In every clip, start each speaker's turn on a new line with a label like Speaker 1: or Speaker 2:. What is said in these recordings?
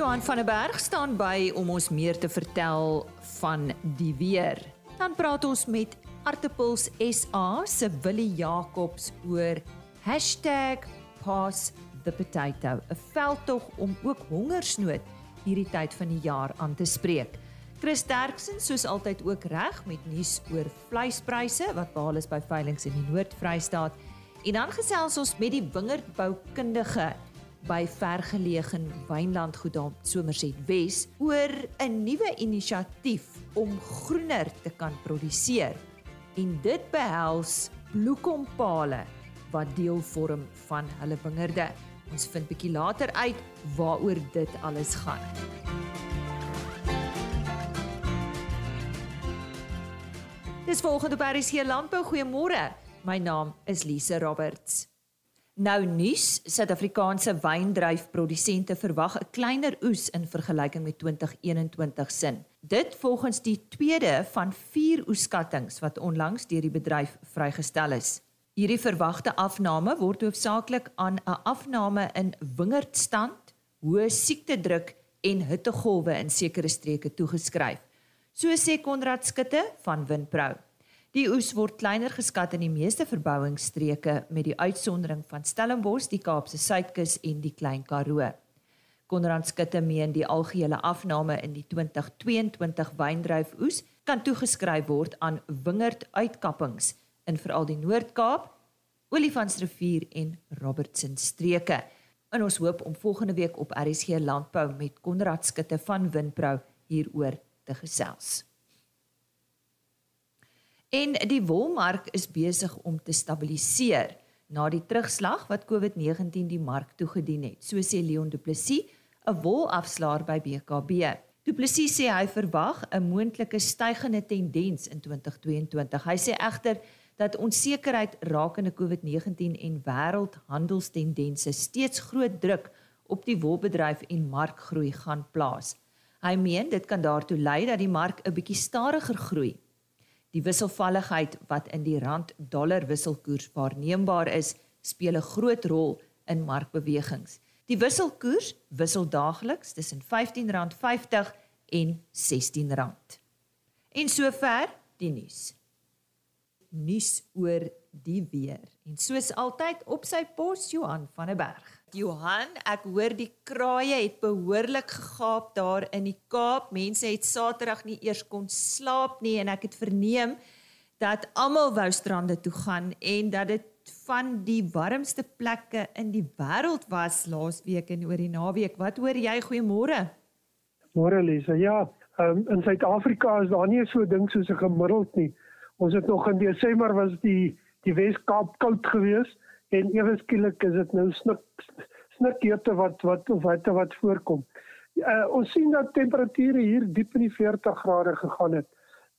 Speaker 1: Johan van der Berg staan by om ons meer te vertel van die weer. Dan praat ons met Artepuls SA se Willie Jacobs oor #PassThePotato, 'n veldtog om ook hongersnood hierdie tyd van die jaar aan te spreek. Chris Derksen soos altyd ook reg met nuus oor vleispryse wat behaal is by veilinge in die Noord-Vrystaat. En dan gesels ons met die wingerdboukundige by vergeleë wynlandgoed daar Somerset Wes oor 'n nuwe inisiatief om groener te kan produseer. En dit behels bloekompale wat deel vorm van hulle wingerde. Ons vind bietjie later uit waaroor dit alles gaan. Dis volgende by RC Landbou. Goeiemôre. My naam is Lise Roberts. Nou nuus, Suid-Afrikaanse wyndryfprodusente verwag 'n kleiner oes in vergelyking met 2021 sin. Dit volgens die tweede van 4 oeskattinge wat onlangs deur die bedryf vrygestel is. Hierdie verwagte afname word hoofsaaklik aan 'n afname in wingerdstand, hoë siektedruk en hittegolwe in sekere streke toegeskryf. So sê Konrad Skutte van Winpro. Die oes word kleiner geskat in die meeste verbouingsstreke met die uitsondering van Stellenbosch, die Kaapse Suidkus en die Klein Karoo. Konrad Skutte meen die algehele afname in die 2022 wyndryfoes kan toegeskryf word aan wingerduitkappings in veral die Noord-Kaap, Olifantsrivier en Robertson streke. En ons hoop om volgende week op RSG Landbou met Konrad Skutte van Winpro hieroor te gesels. En die wolmark is besig om te stabiliseer na die terugslag wat COVID-19 die mark toegedien het. So sê Leon Du Plessis, 'n wolafslaer by BKB. Du Plessis sê hy verwag 'n moontlike stygende tendens in 2022. Hy sê egter dat onsekerheid rakende COVID-19 en wêreldhandelstendense steeds groot druk op die wolbedryf en markgroei gaan plaas. Hy meen dit kan daartoe lei dat die mark 'n bietjie stadiger groei Die wisselvalligheid wat in die rand-dollar wisselkoers waarneembaar is, speel 'n groot rol in markbewegings. Die wisselkoers wissel daagliks tussen R15.50 en R16. En sover die nuus. Nuus oor die weer. En soos altyd op sy pos Johan van der Berg. Johan, ek hoor die kraaie het behoorlik gegaap daar in die Kaap. Mense het Saterdag nie eers kon slaap nie en ek het verneem dat almal wou strande toe gaan en dat dit van die warmste plekke in die wêreld was laasweek en oor die naweek. Wat hoor jy? Goeiemôre.
Speaker 2: Môre Lisa. Ja, um, in Suid-Afrika is daar nie so 'n ding soos 'n gemiddeld nie. Ons het nog in Desember was die die Wes-Kaap koud geweest en ewe skielik is dit nou snik snikkeerte wat wat wat wat voorkom. Uh, ons sien dat temperature hier diep in die 40 grade gegaan het.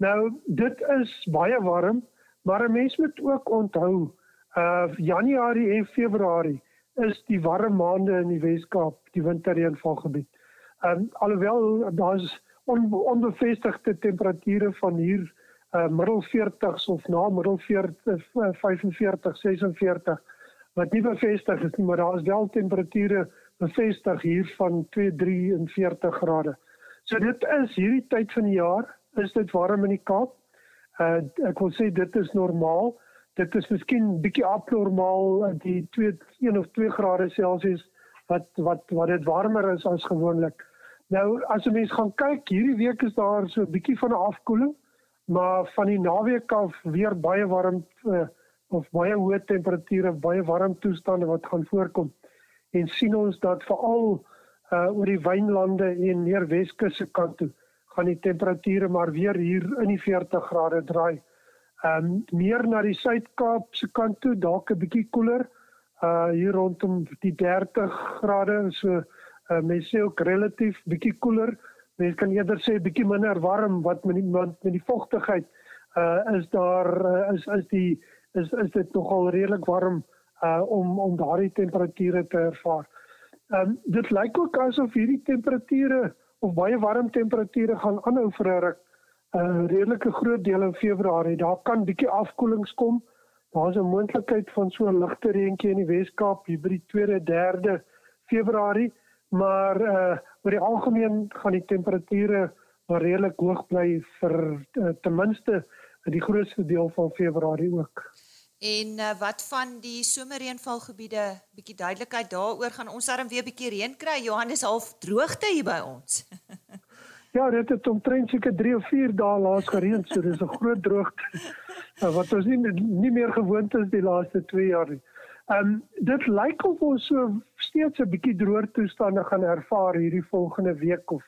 Speaker 2: Nou dit is baie warm, maar 'n mens moet ook onthou uh Januarie en Februarie is die warm maande in die Wes-Kaap, die winterreënvalgebied. Um alhoewel daar's on, onbevestigde temperature van hier uh middel 40s of na middel 40 45 46 wat nie bevestig is nie, maar daar is wel temperature bevestig hier van 243 grade. So dit is hierdie tyd van die jaar, is dit warm in die Kaap. Uh ek wil sê dit is normaal. Dit is miskien bietjie abnormaal die 2 1 of 2 grade Celsius wat wat wat dit warmer is as gewoonlik. Nou as 'n mens gaan kyk, hierdie week is daar so 'n bietjie van 'n afkoeling, maar van die naweek af weer baie warm uh, of baie hoë temperature, baie warm toestande wat gaan voorkom. En sien ons dat veral uh oor die wynlande en neer Weskus se kant toe gaan die temperature maar weer hier in die 40 grade draai. Um meer na die Suid-Kaap se kant toe, dalk 'n bietjie koeler. Uh hier rondom die 30 grade, so uh mense sê ook relatief bietjie koeler. Mense kan eerder sê bietjie minder warm wat met die met die vogtigheid uh is daar uh, is is die is is dit nogal redelik warm uh om om daardie temperature te ervaar. Ehm um, dit lyk ook asof hierdie temperature of baie warm temperature gaan aanhou vir 'n ruk. 'n uh, redelike groot deel in Februarie. Daar kan bietjie afkoelings kom. Daar's 'n moontlikheid van so 'n ligte reentjie in die Wes-Kaap hier by die 2de, 3de Februarie, maar uh oor die algemeen gaan die temperature maar redelik hoog bly vir uh, ten minste die grootste deel van Februarie ook.
Speaker 1: En uh, wat van die somerreënvalgebiede? Bietjie duidelikheid daaroor gaan ons darm weer bietjie reën kry. Johannes half droogte hier by ons.
Speaker 2: ja, dit het omtrent seker 3 of 4 dae laas gereën, so dis 'n groot droogte. Nou, wat ons nie nie meer gewoond is die laaste 2 jaar nie. Ehm um, dit lyk of ons so steeds 'n bietjie droër toestande gaan ervaar hierdie volgende week of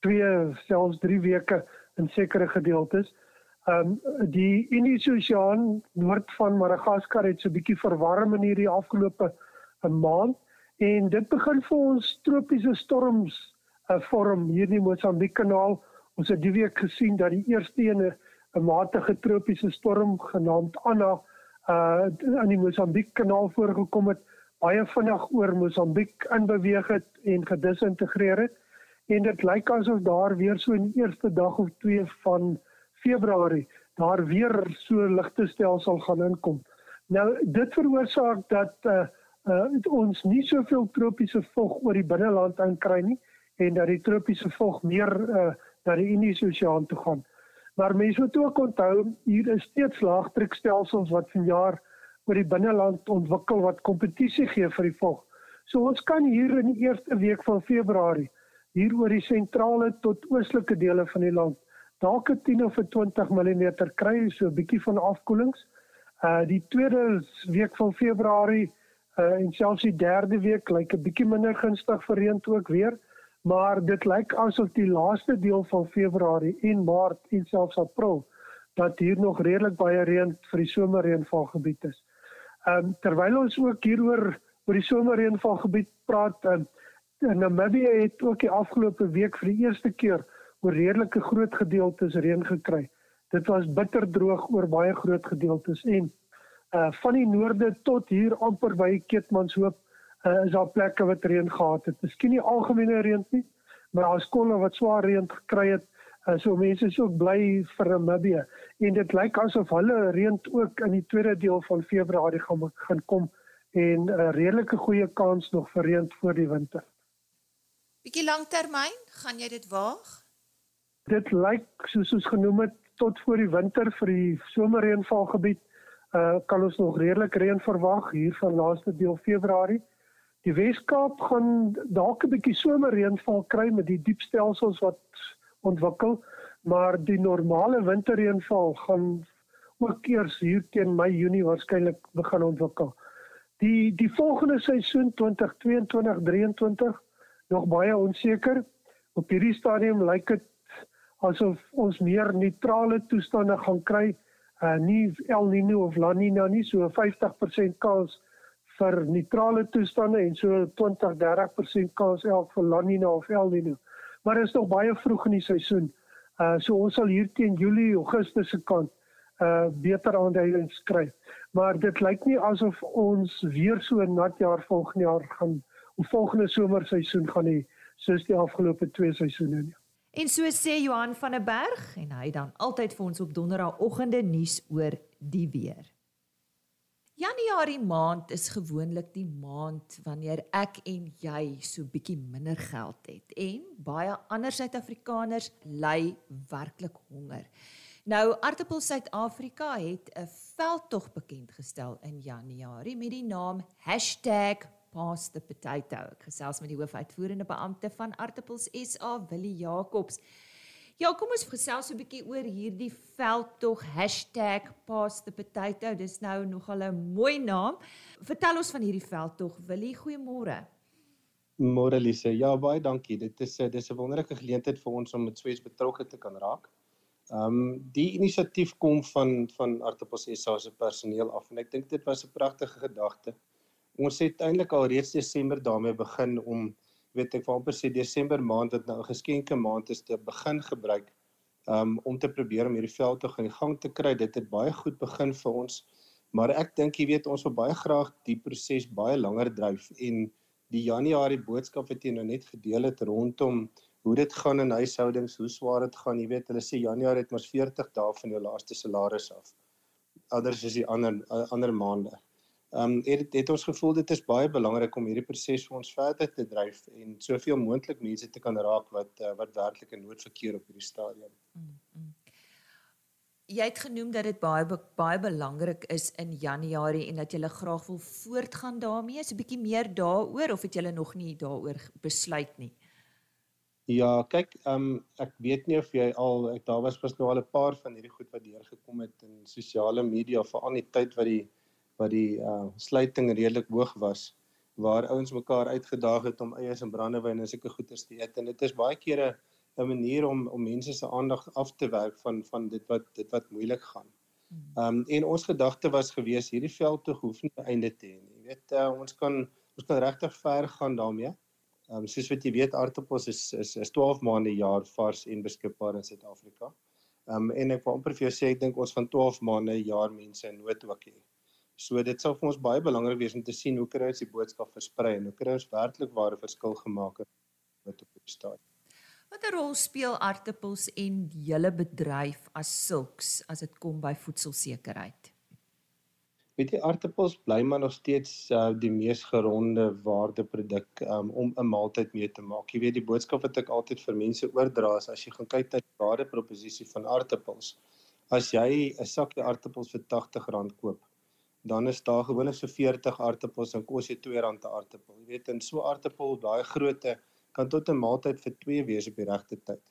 Speaker 2: 2 selfs 3 weke in sekere gedeeltes. Ehm um, die Indiese Oseaan noord van Madagaskar het so 'n bietjie verwarm in hierdie afgelope 'n eh, maand en dit begin vir ons tropiese storms uh, eh, vorm hier in die Mosambiek kanaal. Ons het die week gesien dat die eerste ene 'n matige tropiese storm genaamd Anna uh in die Mosambiek kanaal voorgekom het baie vinnig oor Mosambiek inbeweeg het en gedisintegreer het en dit lyk asof daar weer so in die eerste dag of twee van Februarie daar weer so ligte stelsel gaan inkom. Nou dit veroorsaak dat uh, uh ons nie soveel tropiese vog oor die binneland inkry nie en dat die tropiese vog meer uh na die Indiese Oseaan toe gaan. Maar mense moet ook onthou hier is steeds laagdrukstelsels wat vanjaar oor die binneland ontwikkel wat kompetisie gee vir die vog. So ons kan hier in die eerste week van Februarie hier oor die sentrale tot oostelike dele van die land dalk 'n 10 of 'n 20 mm kry so 'n bietjie van afkoelings. Uh die tweede week van Februarie uh en selfs die derde week lyk 'n bietjie minder gunstig vir reën ook weer, maar dit lyk asof die laaste deel van Februarie en Maart en selfs April dat hier nog redelik baie reën vir die somerreënvalgebied is. Um terwyl ons ook hieroor oor die somerreënvalgebied praat, um, Namibië het ook die afgelope week vir die eerste keer oor redelike groot gedeeltes reën gekry. Dit was bitter droog oor baie groot gedeeltes en uh van die noorde tot hier amper by Keetmanshoop uh, is daar plekke wat reën gehad het. Miskien nie algemene reën nie, maar daar is kolle wat swaar reën gekry het. Uh, so mense is ook bly vir Namibië en dit lyk asof hulle reën ook in die tweede deel van Februarie gaan gaan kom en 'n uh, redelike goeie kans nog vir reën voor die winter.
Speaker 1: Bietjie langtermyn, gaan jy dit waag?
Speaker 2: Dit lyk soos ons genoem het tot voor die winter vir die somerreënvalgebied uh kan ons nog redelik reën verwag hier van laaste deel Februarie. Die Wes-Kaap gaan dalk 'n bietjie somerreënval kry met die diep stelsels wat ontwikkel, maar die normale winterreënval gaan ook eers hier teen Mei Junie waarskynlik begin ontwikkel. Die die volgende seisoen 2022-23 nog baie onseker. Op hierdie stadium lyk dit asof ons meer neutrale toestande gaan kry, uh nie El Niño of La Niña nie, so 50% kans vir neutrale toestande en so 20-30% kans elk vir La Niña of El Niño. Maar dit is nog baie vroeg in die seisoen. Uh so ons sal hier teen Julie, Augustus se kant uh beter aanduidings kry. Maar dit lyk nie asof ons weer so 'n nat jaar volgende jaar gaan of volgende somerseisoen gaan hê soos die afgelope twee seisoene nie.
Speaker 1: En so sê Johan van der Berg en hy dan altyd vir ons op donderdagoggende nuus oor die weer. Januarie maand is gewoonlik die maand wanneer ek en jy so bietjie minder geld het en baie ander Suid-Afrikaners ly werklik honger. Nou Aartappel Suid-Afrika het 'n veldtog bekend gestel in Januarie met die naam Pass the potato. Ek gesels met die hoofuitvoerende beampte van Artappels SA, Willie Jacobs. Ja, kom ons gesels so 'n bietjie oor hierdie veldtog #pass the potato. Dis nou nogal 'n mooi naam. Vertel ons van hierdie veldtog, Willie. Goeiemôre.
Speaker 3: Môre Lise. Ja, baie dankie. Dit is 'n dis 'n wonderlike geleentheid vir ons om met Swes betrokke te kan raak. Ehm um, die inisiatief kom van van Artappels SA se personeel af en ek dink dit was 'n pragtige gedagte ons het eintlik al reeds Desember daarmee begin om weet ek waarop sê Desember maand wat nou 'n geskenke maand is te begin gebruik um, om te probeer om hierdie veld te gaan in gang te kry. Dit het baie goed begin vir ons. Maar ek dink jy weet ons wil baie graag die proses baie langer dryf en die Januarie boodskap wat jy nou net gedeel het rondom hoe dit gaan in huishoudings, hoe swaar dit gaan. Jy weet hulle sê Januarie het mos 40 dae van jou laaste salaris af. Anders is die ander ander maande. Ehm um, het, het ons gevoel dit is baie belangrik om hierdie proses vir ons verder te dryf en soveel moontlik mense te kan raak wat uh, wat werklik in nood verkeer op hierdie stadium. Mm, mm.
Speaker 1: Jy het genoem dat dit baie baie belangrik is in Januarie en dat jy graag wil voortgaan daarmee. So 'n bietjie meer daaroor of het jy nog nie daaroor besluit nie?
Speaker 3: Ja, kyk, ehm um, ek weet nie of jy al ek daar was pas nou al 'n paar van hierdie goed wat deurgekom het in sosiale media veral in die tyd wat die wat die uh sluiting redelik hoog was waar ouens mekaar uitgedaag het om eiers en brandewyn en sulke goeders te eet en dit is baie kere 'n manier om om mense se aandag af te werk van van dit wat dit wat moeilik gaan. Um en ons gedagte was gewees hierdie veld te hoef nie einde te hê nie. Jy weet uh, ons kan ons kan regtig ver gaan daarmee. Um soos wat jy weet aardappels is is is 12 maande jaar vars en beskikbaar in Suid-Afrika. Um en ek wil amper vir jou sê ek dink ons van 12 maande jaar mense in nood ook hê. So dit sal vir ons baie belangrik wees om te sien hoe kry ons die boodskap versprei en hoe kry ons werklik ware verskil gemaak wat op die stad.
Speaker 1: Watter rol speel aartappels en hele bedryf as sulks as dit kom by voedselsekerheid?
Speaker 3: Weet jy aartappels bly maar nog steeds uh, die mees geronde waardeproduk um, om 'n maaltyd mee te maak. Jy weet die boodskap wat ek altyd vir mense oordra is as jy gaan kyk na die waardeproposisie van aartappels. As jy 'n sakkie aartappels vir R80 koop, dan is daar gewoonlik so 40 aartappels en kos jy R2 'n aartappel. Jy weet in so aartappel daai grootte kan tot 'n maaltyd vir 2 wees op die regte tyd.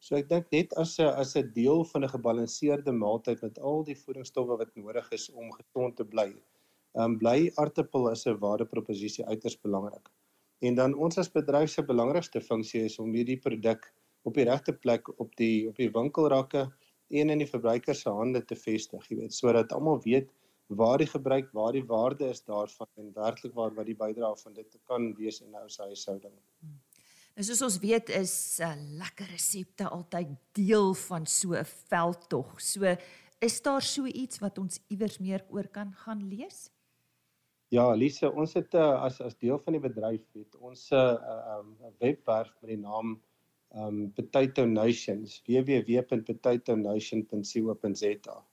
Speaker 3: So ek dink net as 'n as 'n deel van 'n gebalanseerde maaltyd met al die voedingsstowwe wat nodig is om gesond te bly. Um, bly aartappel is 'n waardeproposisie uiters belangrik. En dan ons as bedryf se belangrikste funksie is om hierdie produk op die regte plek op die op die winkelrakke en in die verbruiker se hande te vestig, jy weet, sodat almal weet waar die gebruik, waar die waarde is daarvan en werklik waar wat die bydrae van dit kan wees in nou se huishouding.
Speaker 1: Nou soos ons weet is 'n uh, eh, lekker resepte altyd deel van so 'n veldtog. So is daar so iets wat ons iewers meer oor kan gaan lees?
Speaker 3: Ja, Lise, ons het uh, as as deel van die bedryf het ons 'n uh, um, webwerf met die naam um Potato Nations www.potatoNation.co.za.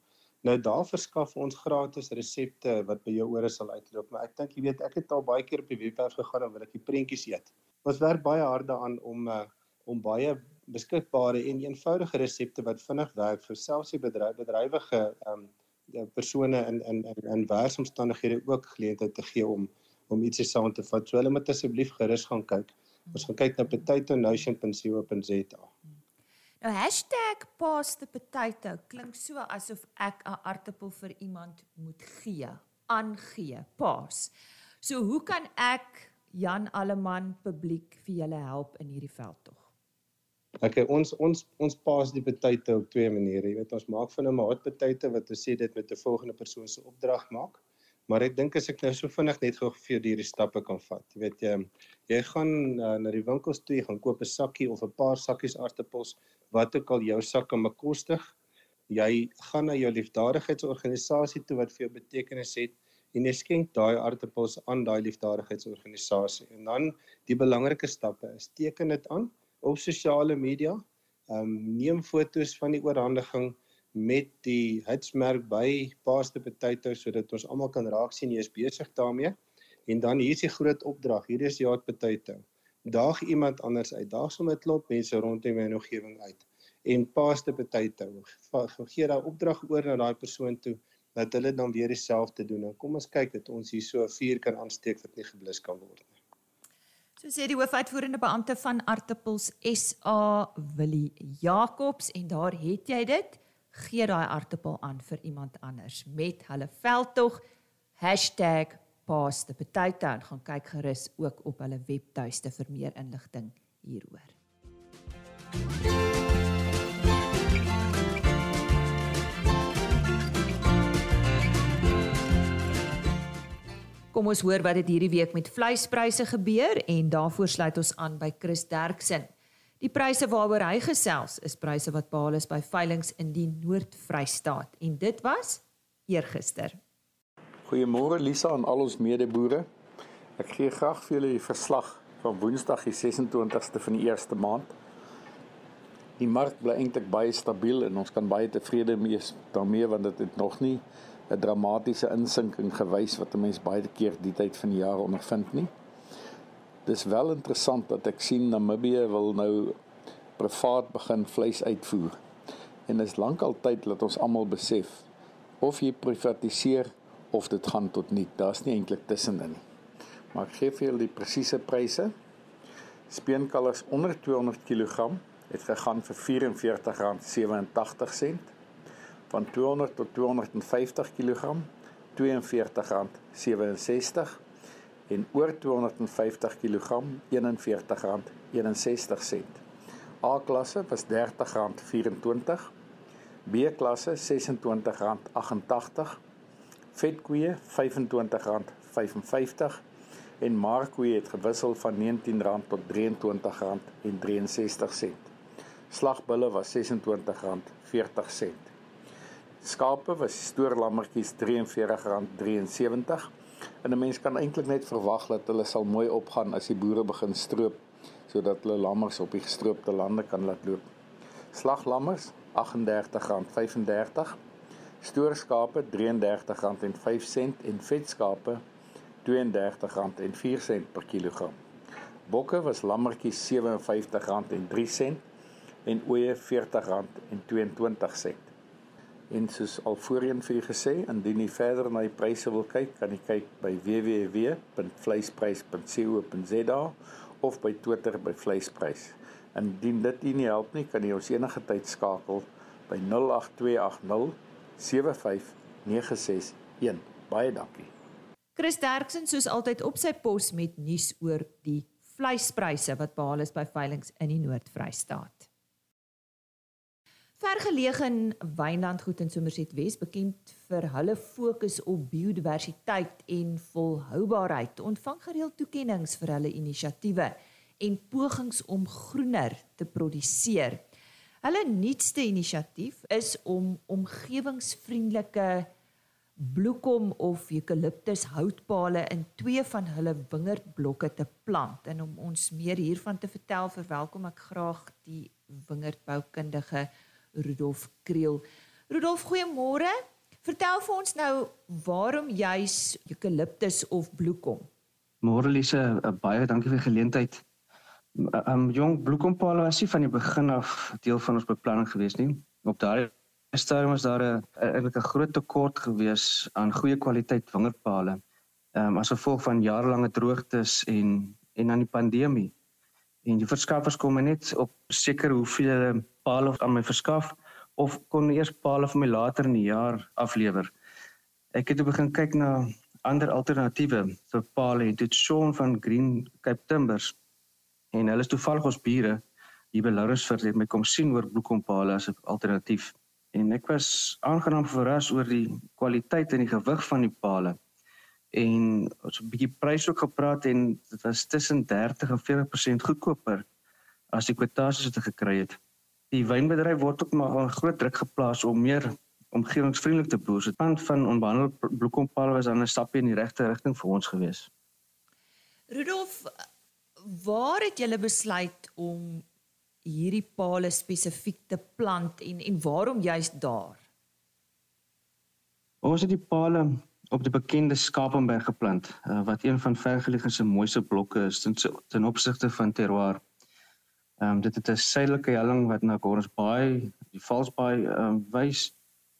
Speaker 3: Nou daar verskaf ons gratis resepte wat by jou ore sal uitloop, maar ek dink jy weet ek het al baie keer op die webwerf gegaan en wil ek die prentjies eet. Ons werk baie hard daaraan om uh, om baie beskikbare en eenvoudige resepte wat vinnig werk vir selfs die bedryf bedrywige um persone in in in in werksomstandighede ook geleentheid te gee om om ietsie saam te vat. So hulle moet asseblief gerus gaan kyk. Ons gaan kyk na potatonation.co.za.
Speaker 1: Nou #paasthepotato klink so asof ek 'n aartappel vir iemand moet gee, aangee, paas. So hoe kan ek Jan Alleman publiek vir julle help in hierdie veld tog?
Speaker 3: Okay, ons ons ons paas die potato op twee maniere. Jy weet, ons maak van 'n hot potato wat ons sê dit met 'n volgende persoon se opdrag maak. Maar ek dink as ek nou so vinnig net gou vir hierdie stappe kan vat. Jy weet jy, jy gaan uh, na die winkels toe, jy gaan koop 'n sakkie of 'n paar sakkies aartappels wat ook al jou sak kan bekostig. Jy gaan na jou liefdadigheidsorganisasie toe wat vir jou betekenis het en jy skenk daai aardappels aan daai liefdadigheidsorganisasie. En dan die belangrike stappe is teken dit aan op sosiale media. Ehm um, neem foto's van die oorhandiging met die hitsmerk by Paaste Potato sodat ons almal kan raak sien jy is besig daarmee. En dan hier is die groot opdrag. Hier is hot potato daag iemand anders uit. Daag sommer 'n klomp mense rondom my omgewing uit en paaste potato. Gee daai opdrag oor na daai persoon toe dat hulle dan weer dieselfde doen. En kom ons kyk dat ons hier so 'n vuur kan aansteek wat nie geblus kan word nie.
Speaker 1: So sê die hoofuitvoerende beampte van Artappels SA, Willie Jacobs en daar het jy dit. Gee daai aartappel aan vir iemand anders met hulle veldtog paas the potato en gaan kyk gerus ook op hulle webtuiste vir meer inligting hieroor. Kom ons hoor wat dit hierdie week met vleispryse gebeur en daarvoor sluit ons aan by Chris Derksen. Die pryse waaroor hy gesels is pryse wat behaal is by veilinge in die Noord-Vrystaat en dit was eergister.
Speaker 4: Goeiemôre Lisa aan al ons medeboere. Ek gee graag vir julle die verslag van Woensdag die 26ste van die eerste maand. Die mark bly eintlik baie stabiel en ons kan baie tevrede wees daarmee want dit het nog nie 'n dramatiese insinking gewys wat 'n mens baie keer die tyd van die jaar ondervind nie. Dis wel interessant dat ek sien Namibië wil nou privaat begin vleis uitvoer. En dit is lankal tyd dat ons almal besef of jy privatiseer of dit gaan tot niet. Daar's nie eintlik tussenin nie. Maar ek gee vir julle die presiese pryse. Speenkalvers onder 200 kg het gegaan vir R44.87 van 200 tot 250 kg R42.67 en oor 250 kg R41.61. A-klasse was R30.24, B-klasse R26.88, vetkoeë R25.55 en markkoeë het gewissel van R19 tot R23.63. Slagbulle was R26.40. Skape was stoorlammetjies R43.73 en 'n mens kan eintlik net verwag dat hulle sal mooi opgaan as die boere begin stroop sodat hulle lammers op die gestroopte lande kan laat loop. Slaglammers R38.35, stoorskape R33.05 en vetskape R32.04 per kilogram. Bokke was lammetjies R57.03 en ooe R40.22. En soos al voorheen vir u gesê, indien u verder na die pryse wil kyk, kan u kyk by www.vleisprys.co.za of by Twitter by vleisprys. Indien dit u nie help nie, kan u ons enige tyd skakel by 08280 75961. Baie dankie.
Speaker 1: Chris Derksen soos altyd op sy pos met nuus oor die vleispryse wat behaal is by veilinge in die Noord-Vrystaat. Vergeleë in Wynlandgoed in Somerset Wes, bekend vir hulle fokus op biodiversiteit en volhoubaarheid, ontvang gereeld toekenninge vir hulle inisiatiewe en pogings om groener te produseer. Hulle nuutste inisiatief is om omgewingsvriendelike bloekom of eukaliptus houtpale in twee van hulle wingerdblokke te plant en om ons meer hiervan te vertel verwelkom ek graag die wingerdboukundige Rudolf Kriel. Rudolf, goeiemôre. Vertel vir ons nou waarom juis eukaliptus of bloekom?
Speaker 5: Môre Lise, eh, baie dankie vir die geleentheid. Um jong bloekompale was nie van die begin af deel van ons beplanning gewees nie. Op daardie stadium was daar 'n eintlik 'n groot tekort gewees aan goeie kwaliteit wingerdpale. Um as gevolg van jarelange droogtes en en aan die pandemie. En die verskaffers kom net op seker hoeveel pale aan my verskaf of kon eers pale vir my later in die jaar aflewer. Ek het begin kyk na ander alternatiewe vir pale en dit Sean van Green Cape Timbers. En hulle is toevallig ons bure hier by Laurensfort het my kom sien oor bloekompale as 'n alternatief. En ek was aangenaam verras oor die kwaliteit en die gewig van die pale en ons 'n bietjie prys ook gepraat en dit was tussen 30 en 40% goedkoper as die kwotasies wat ek gekry het die wynbedryf word ook maar 'n groot druk geplaas om meer omgewingsvriendelik te boer. Dit punt van onbehandelde bloekompale was dan 'n stapie in die regte rigting vir ons gewees.
Speaker 1: Rudolf, waar het julle besluit om hierdie pale spesifiek te plant en en waarom juist daar?
Speaker 5: Ons het die pale op die bekende Skapenberg geplant, uh, wat een van vergelyking se mooiste blokke is ten, ten opsigte van terroir. Ehm um, dit het 'n suidelike helling wat na Gordons Bay, die Valsbaai ehm um, wys.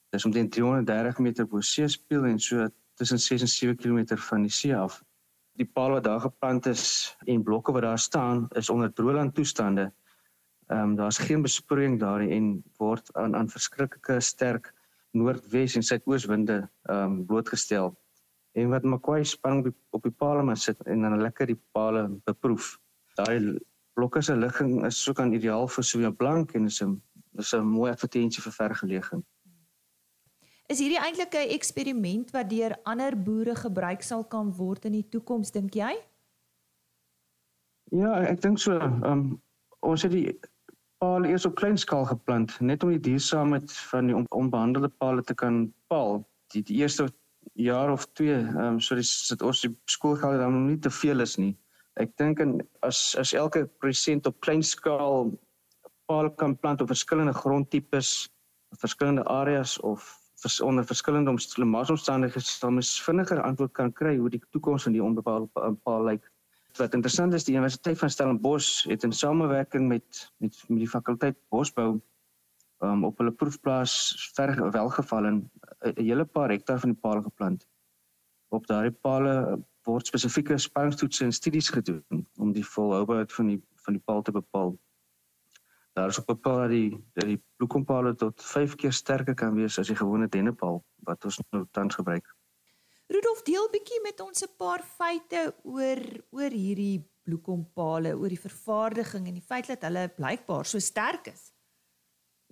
Speaker 5: Dit is omtrent 330 meter bo see speel en so tussen 6 en 7 km van die see af. Die paal wat daar geplant is en blokke wat daar staan is onder droëland toestande. Ehm um, daar's geen besproeiing daar en word aan aan verskriklike sterk noordwes en suidooswinde ehm um, blootgestel. En wat Makwai spanning op die, op die paal maar sit en dan lekker die paal beproef. Daai blokke se ligging is so kan ideaal vir so 'n blank en is 'n is 'n mooi advertensie vir vergelegging.
Speaker 1: Is hierdie eintlik 'n eksperiment wat deur ander boere gebruik sal kan word in die toekoms dink jy?
Speaker 5: Ja, ek dink so. Um ons het die paal eers op klein skaal geplant net om die duursaamheid van die onbehandelde paal te kan paal. Die, die eerste jaar of twee, um so dis dit ons die skoolgeld dan nie te veel is nie. Ek dink en as as elke produsent op klein skaal paal kan plant op verskillende grondtipes, verskillende areas of vers, onder verskillende omstandighede sal mens vinniger antwoord kan kry hoe die toekoms van die onbepaalde paal lyk. Wat interessant is, die Universiteit van Stellenbosch het in samewerking met met met die fakulteit Bosbou um, op hulle proefplaas ver welgeval en 'n hele paar hektaar van die paal geplant. Op daardie pale word spesifieke spanningstoetse en studies gedoen om die volhoubaarheid van die van die paal te bepaal. Daar is ook bepaal dat die dat die bloekompale tot 5 keer sterker kan wees as die gewone dennepaal wat ons nou tans gebruik.
Speaker 1: Rudolf deel bietjie met ons 'n paar feite oor oor hierdie bloekompale, oor die vervaardiging en die feit dat hulle blykbaar so sterk is.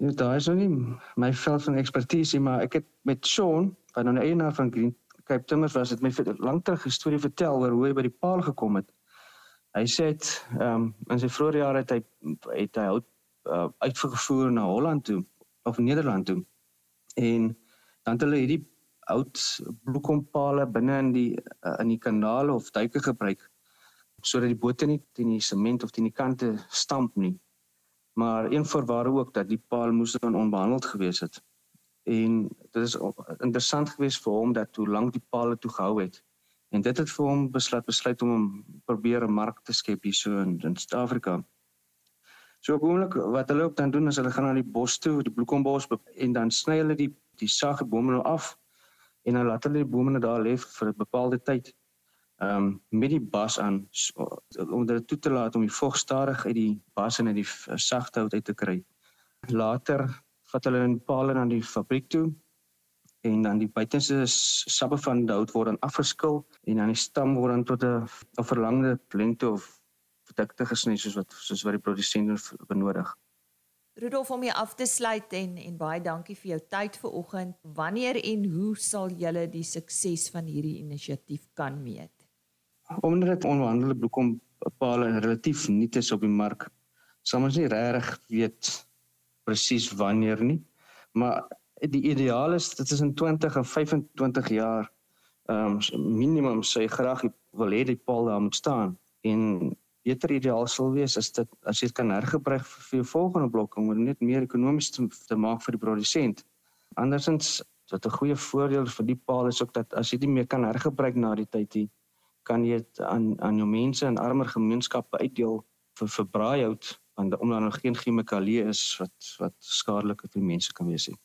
Speaker 5: Ja, daar is nou nie my veld van ekspertise, maar ek het met Sean, wat nou eienaar van Green Cape Timbers was, het my lank terug 'n storie vertel oor hoe hy by die paal gekom het. Hy sê dit ehm um, in sy vroeë jare het hy het hy hout uh, uitgevoer na Holland toe of Nederland toe. En dan het hulle hierdie oud bloekompale binne in die uh, in die kanale of duike gebruik sodat die bote nie teen die sement of teen die kante stamp nie. Maar een voorwaarde ook dat die paal moes dan onbehandeld gewees het. En dit is interessant geweest vir hom dat hoe lank die paal toe gehou het. En dit het vir hom besluit besluit om hom probeer 'n mark te skep hier so in, in Suid-Afrika. So op oomblik wat hulle ook dan doen is hulle gaan na die bos toe, die bloekombos en dan sny hulle die die sagte bome nou af en dan laat hulle die bome net daar lê vir 'n bepaalde tyd. Ehm um, met die bas aan om dit toe te laat om die vog stadig uit die bas en uit die sagte hout uit te kry. Later vat hulle in pale na die fabriek toe en dan die buitenste sappe van die hout word dan afgeskil en dan die stam word dan tot 'n verlangde lengte of dikte gesny soos wat soos wat die produsent benodig.
Speaker 1: Rudolf om hier af te sluit en en baie dankie vir jou tyd vanoggend. Wanneer en hoe sal julle die sukses van hierdie inisiatief kan meet?
Speaker 5: Omdat dit onbehandelde bloekom paal relatief nuut is op die mark, sal ons nie regtig weet presies wanneer nie. Maar die ideaal is dit is in 20 en 25 jaar ehm um, minimum sê graag wil hê die paal daar moet staan en beter ideaal sal wees as dit as jy dit kan hergebruik vir, vir jou volgende blok om dit net meer ekonomies te, te maak vir die produsent. Andersins wat 'n goeie voordeel vir die paal is ook dat as jy dit meer kan hergebruik na die tyd hier kan jy dit aan aan jou mense in armer gemeenskappe uitdeel vir vir braaihout want omdat daar nog geen chemikalieë is wat wat skadelik vir mense kan wees nie.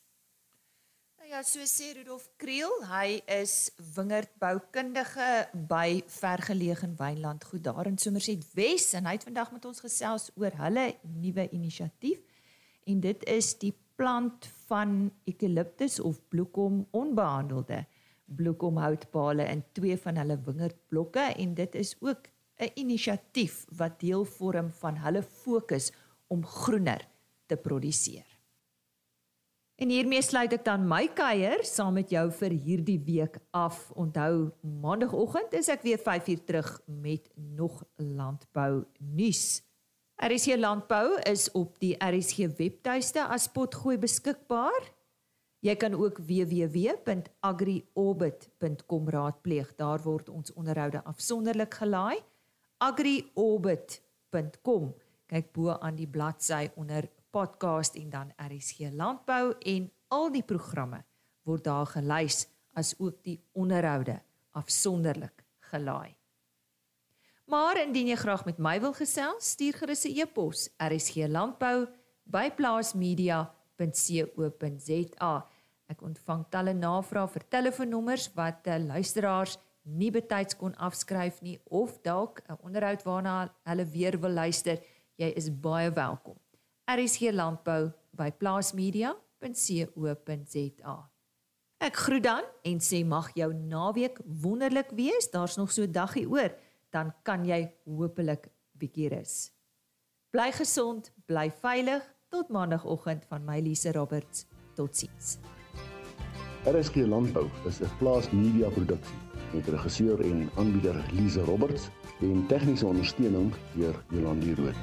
Speaker 1: Ja, so sê Rudolf Kriel, hy is wingerdboukundige by vergeleë Wynland goed daar in Somerset Wes en hy het vandag met ons gesels oor hulle nuwe inisiatief en dit is die plant van eukaliptus of bloekom onbehandelde bloekomhoutpale in twee van hulle wingerdblokke en dit is ook 'n inisiatief wat deel vorm van hulle fokus om groener te produseer. En hiermee sluit ek dan my kuier saam met jou vir hierdie week af. Onthou, maandagooggend is ek weer 5uur terug met nog landbou nuus. RSG Landbou is op die RSG webtuiste as potgooi beskikbaar. Jy kan ook www.agriorbit.com raadpleeg. Daar word ons onderhoude afsonderlik gelaai. agriorbit.com. Kyk bo aan die bladsy onder podcast en dan RSG Landbou en al die programme word daar gelys as ook die onderhoude afsonderlik gelaai. Maar indien jy graag met my wil gesels, stuur gerus 'n e-pos rsglandbou@plaasmedia.co.za. Ek ontvang talle navrae vir telefoonnommers wat uh, luisteraars nie betyds kon afskryf nie of dalk 'n onderhoud waarna hulle weer wil luister. Jy is baie welkom. RSG Landbou by plaasmedia.co.za. Ek groet dan en sê mag jou naweek wonderlik wees. Daar's nog so 'n dagie oor, dan kan jy hopelik bietjie rus. Bly gesond, bly veilig. Tot maandagooggend van my Lise Roberts. Totsiens.
Speaker 6: RSG Landbou is 'n plaasmedia produksie met regisseur en aanbieder Lise Roberts en tegniese ondersteuning deur Jolande Rooi.